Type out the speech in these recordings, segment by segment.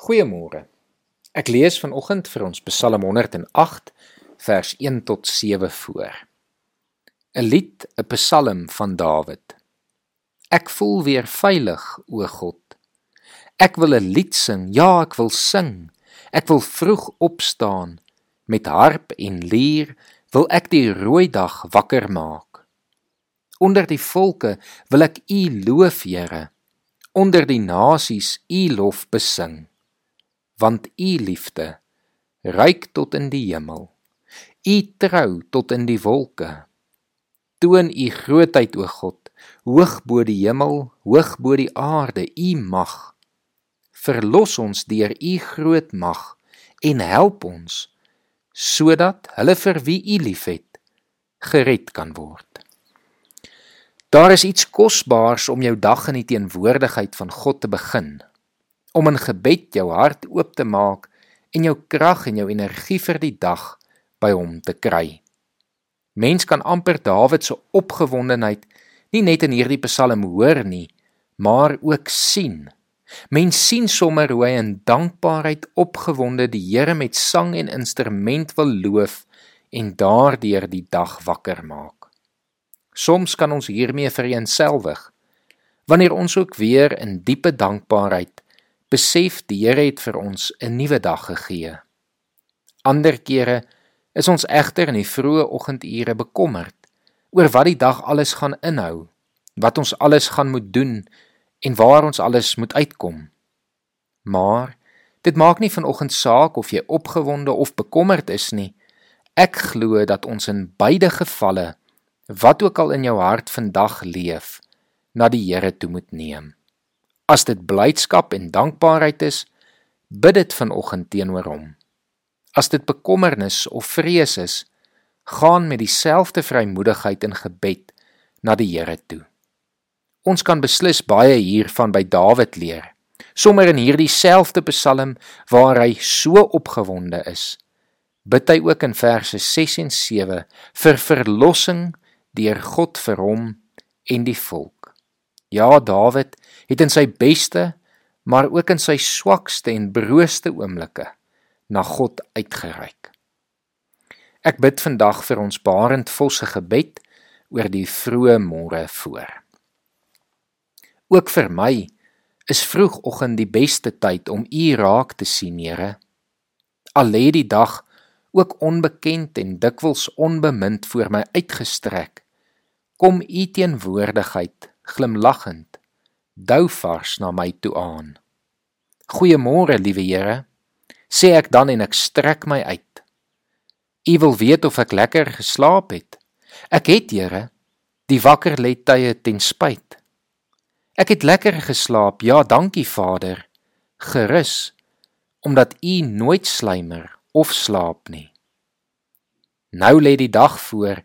Goeiemôre. Ek lees vanoggend vir ons Psalm 108 vers 1 tot 7 voor. 'n Lied, 'n Psalm van Dawid. Ek voel weer veilig, o God. Ek wil 'n lied sing, ja, ek wil sing. Ek wil vroeg opstaan met harp en lier wil ek die rooi dag wakker maak. Onder die volke wil ek U loof, Here. Onder die nasies U lof besing want u liefde reik tot in die hemel. U trou tot in die wolke. Toon u grootheid o God hoog bo die hemel hoog bo die aarde. U mag. Verlos ons deur u groot mag en help ons sodat hulle vir wie u liefhet gered kan word. Daar is iets kosbaars om jou dag in die teenwoordigheid van God te begin om in gebed jou hart oop te maak en jou krag en jou energie vir die dag by hom te kry. Mens kan amper Dawid se opgewondenheid nie net in hierdie Psalm hoor nie, maar ook sien. Mens sien sommer hoe hy in dankbaarheid opgewonde die Here met sang en instrument wil loof en daardeur die dag wakker maak. Soms kan ons hiermee vereenselwig wanneer ons ook weer in diepe dankbaarheid besef die Here het vir ons 'n nuwe dag gegee. Ander kere is ons egter in die vroeë oggendure bekommerd oor wat die dag alles gaan inhou, wat ons alles gaan moet doen en waar ons alles moet uitkom. Maar dit maak nie vanoggend saak of jy opgewonde of bekommerd is nie. Ek glo dat ons in beide gevalle wat ook al in jou hart vandag leef, na die Here toe moet neem. As dit blydskap en dankbaarheid is, bid dit vanoggend teenoor hom. As dit bekommernis of vrees is, gaan met dieselfde vrymoedigheid in gebed na die Here toe. Ons kan beslis baie hiervan by Dawid leer. Sommer in hierdie selfde Psalm waar hy so opgewonde is, bid hy ook in verse 6 en 7 vir verlossing deur God vir hom en die volk. Ja, Dawid het in sy beste, maar ook in sy swakste en brooste oomblikke na God uitgereik. Ek bid vandag vir ons Barend Vosse gebed oor die vroeë môre voor. Ook vir my is vroegoggend die beste tyd om U raak te sien, Here. Al lê die dag ook onbekend en dikwels onbemind voor my uitgestrek, kom U teenwoordigheid glimlaggend douvars na my toe aan. Goeiemôre, liewe Here, sê ek dan en ek strek my uit. U wil weet of ek lekker geslaap het. Ek het, Here, die wakker lê tye ten spyt. Ek het lekker geslaap, ja, dankie Vader, gerus omdat U nooit slymer of slaap nie. Nou lê die dag voor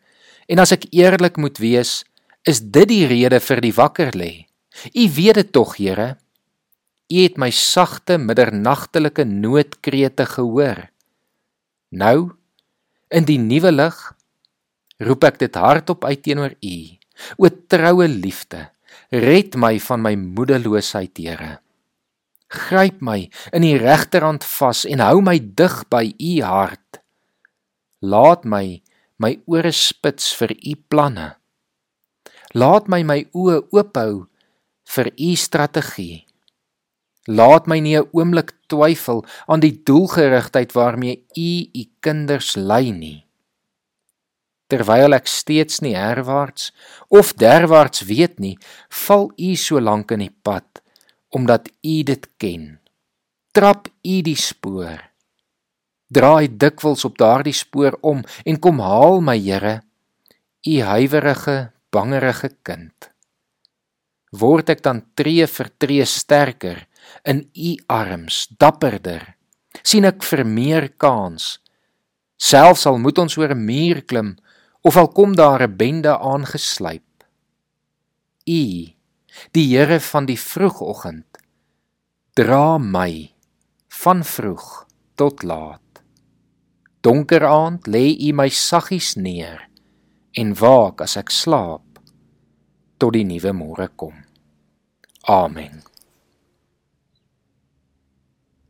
en as ek eerlik moet wees, is dit die rede vir die wakker lê. U weet dit tog, Here. U het my sagte middernagtelike noodkrete gehoor. Nou in die nuwe lig roep ek dit hardop uit teenoor U. O troue liefde, red my van my moedeloosheid, Here. Gryp my in die regterhand vas en hou my dig by U hart. Laat my my ore spits vir U planne. Laat my my oë oophou vir u strategie. Laat my nie 'n oomblik twyfel aan die doelgerigtheid waarmee u u kinders lei nie. Terwyl ek steeds nie herwaarts of derwaarts weet nie, val u so lank in die pad omdat u dit ken. Trap u die spoor. Draai dikwels op daardie spoor om en kom haal my Here, u huiwerige bangerige kind. Word ek dan tree vir tree sterker in u arms, dapperder. sien ek vir meer kans. Selfs al moet ons oor 'n muur klim of al kom daar 'n bende aangeslyp. U, die Here van die vroegoggend, dra my van vroeg tot laat. Donker aand lê u my saggies neer en waak as ek slaap tot die nuwe môre kom. Amen.